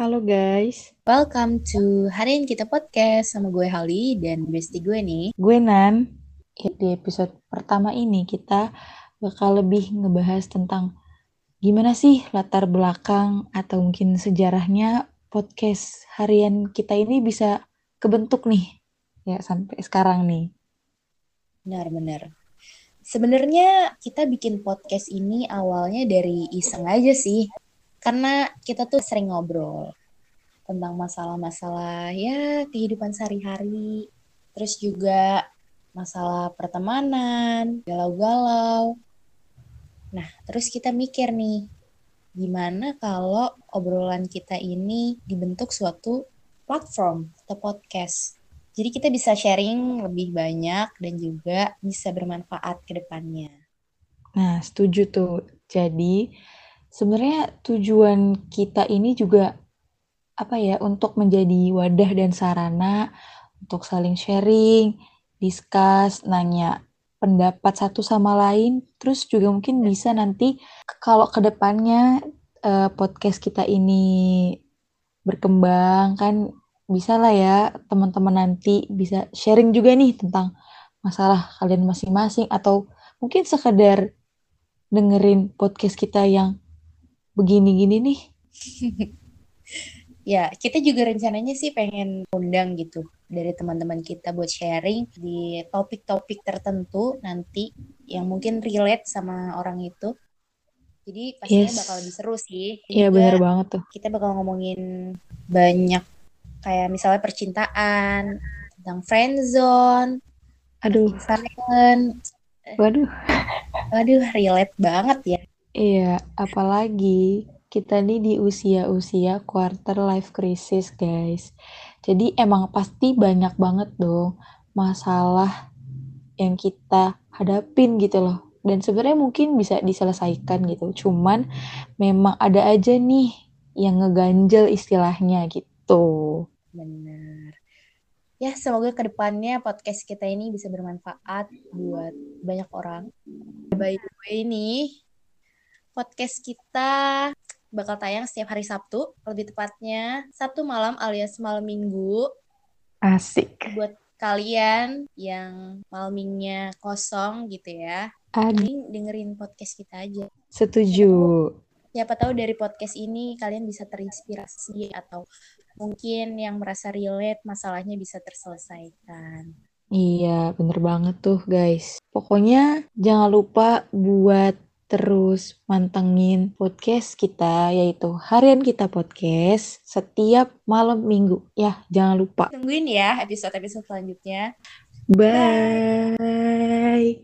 Halo guys, Welcome to Harian Kita Podcast sama gue Holly dan bestie gue nih. gue Nan. Di episode pertama ini kita bakal lebih ngebahas tentang gimana sih latar belakang atau mungkin sejarahnya podcast harian kita ini bisa kebentuk nih ya sampai sekarang nih. Benar-benar. Sebenarnya kita bikin podcast ini awalnya dari iseng aja sih. Karena kita tuh sering ngobrol tentang masalah-masalah ya kehidupan sehari-hari. Terus juga masalah pertemanan, galau-galau. Nah, terus kita mikir nih, gimana kalau obrolan kita ini dibentuk suatu platform atau podcast. Jadi kita bisa sharing lebih banyak dan juga bisa bermanfaat ke depannya. Nah, setuju tuh. Jadi, sebenarnya tujuan kita ini juga apa ya, untuk menjadi wadah dan sarana untuk saling sharing, discuss, nanya pendapat satu sama lain, terus juga mungkin bisa nanti kalau ke depannya eh, podcast kita ini berkembang kan bisa lah ya teman-teman nanti bisa sharing juga nih tentang masalah kalian masing-masing. Atau mungkin sekedar dengerin podcast kita yang begini-gini nih. Ya, kita juga rencananya sih pengen undang gitu dari teman-teman kita buat sharing di topik-topik tertentu nanti yang mungkin relate sama orang itu. Jadi pastinya Yes. bakal lebih seru sih. Iya bener banget tuh. kita bakal ngomongin banyak kayak misalnya percintaan, tentang friendzone, Aduh, silent. waduh. Aduh, relate banget ya. Iya, apalagi kita nih di usia-usia quarter life crisis, guys. Jadi emang pasti banyak banget dong masalah yang kita hadapin gitu loh. Dan sebenarnya mungkin bisa diselesaikan gitu. Cuman memang ada aja nih yang ngeganjel istilahnya gitu. Bener. Ya, semoga ke depannya podcast kita ini bisa bermanfaat buat banyak orang. By the way nih, podcast kita bakal tayang setiap hari Sabtu, lebih tepatnya Sabtu malam alias malam minggu. Asik. Buat kalian yang malam minggunya kosong gitu ya, Aduh, mending dengerin podcast kita aja. setuju. Siapa tahu dari podcast ini kalian bisa terinspirasi atau mungkin yang merasa relate masalahnya bisa terselesaikan. Iya, bener banget tuh guys. Pokoknya jangan lupa buat terus mantengin podcast kita, yaitu Harian Kita Podcast, setiap malam minggu. Ya, jangan lupa. Tungguin ya episode-episode selanjutnya. Bye!